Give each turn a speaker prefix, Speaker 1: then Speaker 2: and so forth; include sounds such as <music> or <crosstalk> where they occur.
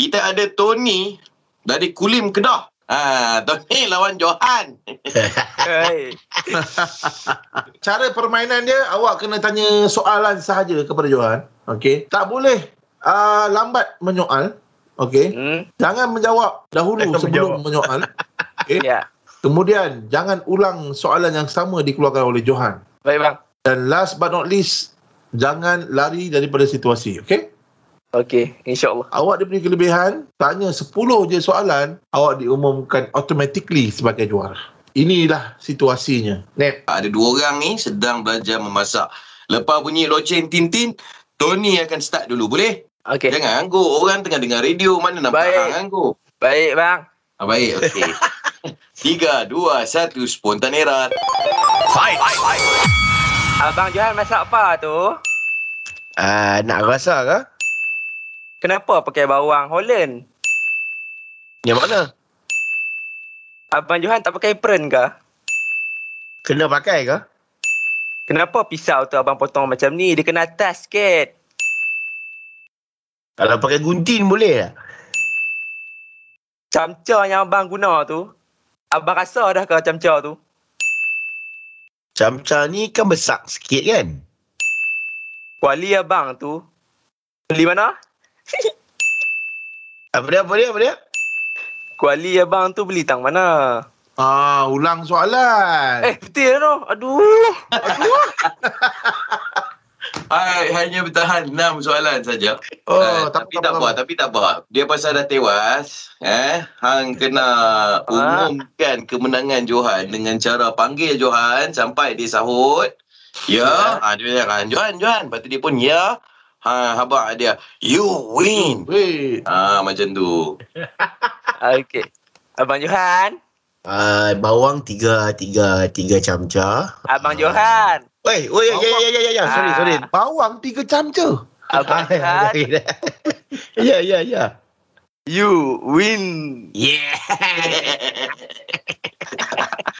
Speaker 1: kita ada Tony dari Kulim Kedah. Ah, Tony lawan Johan. <laughs>
Speaker 2: Cara permainan dia awak kena tanya soalan sahaja kepada Johan. Okey. Tak boleh uh, lambat menyoal. Okey.
Speaker 3: Hmm.
Speaker 2: Jangan menjawab dahulu
Speaker 4: Jangan
Speaker 2: sebelum
Speaker 4: menjawab.
Speaker 2: menyoal. Okey.
Speaker 3: Ya.
Speaker 2: Kemudian jangan ulang soalan yang sama dikeluarkan oleh Johan.
Speaker 3: Baik bang.
Speaker 2: Dan last but not least, jangan lari daripada situasi. Okey?
Speaker 3: Okey, insya-Allah.
Speaker 2: Awak dia punya kelebihan, tanya 10 je soalan, awak diumumkan automatically sebagai juara. Inilah situasinya. Net.
Speaker 1: Ada dua orang ni sedang belajar memasak. Lepas bunyi loceng Tintin, Tony akan start dulu. Boleh?
Speaker 3: Okey.
Speaker 1: Jangan anggur. Orang tengah dengar radio. Mana nampak
Speaker 3: Baik.
Speaker 1: hang anggur?
Speaker 3: Baik bang.
Speaker 1: Ah, baik, okey. <laughs> Tiga, dua, satu, spontan erat.
Speaker 3: Abang Johan masak apa tu?
Speaker 4: Ah, nak rasa ke?
Speaker 3: Kenapa pakai bawang Holland?
Speaker 4: Yang mana?
Speaker 3: Abang Johan tak pakai apron ke?
Speaker 4: Kena pakai ke?
Speaker 3: Kenapa pisau tu abang potong macam ni? Dia kena atas sikit.
Speaker 4: Kalau pakai gunting boleh tak?
Speaker 3: Camca yang abang guna tu, abang rasa dah ke camca tu?
Speaker 4: Camca ni kan besar sikit kan?
Speaker 3: Kuali abang tu, beli mana?
Speaker 4: Apa dia, apa dia, apa dia?
Speaker 3: Kuali abang tu beli tang mana?
Speaker 2: Ah, ulang soalan.
Speaker 3: Eh, betul tu. Aduh. <laughs>
Speaker 1: Hai, hanya bertahan enam soalan saja.
Speaker 2: Oh,
Speaker 1: Ah,
Speaker 2: tak
Speaker 1: tapi
Speaker 2: apa,
Speaker 1: tak
Speaker 2: tak
Speaker 1: apa,
Speaker 2: apa.
Speaker 1: tapi tak apa. Dia pasal dah tewas, eh, hang kena umumkan kemenangan Johan dengan cara panggil Johan sampai dia sahut. Ya, ah dia cakap Johan, Johan. Lepas tu dia pun ya. Ha, habaq dia, you win. Ah, macam tu. <laughs>
Speaker 3: Okey. Abang Johan.
Speaker 4: Ah, bawang tiga, tiga, tiga camca.
Speaker 3: Abang Johan.
Speaker 4: Oi, oi, ya, ya, ya, ya, ya, sorry,
Speaker 3: Ah.
Speaker 4: sorry.
Speaker 2: Bawang tiga camca.
Speaker 3: Abang Johan. <laughs>
Speaker 4: ya, ya, ya.
Speaker 3: You win.
Speaker 4: Yeah. <laughs>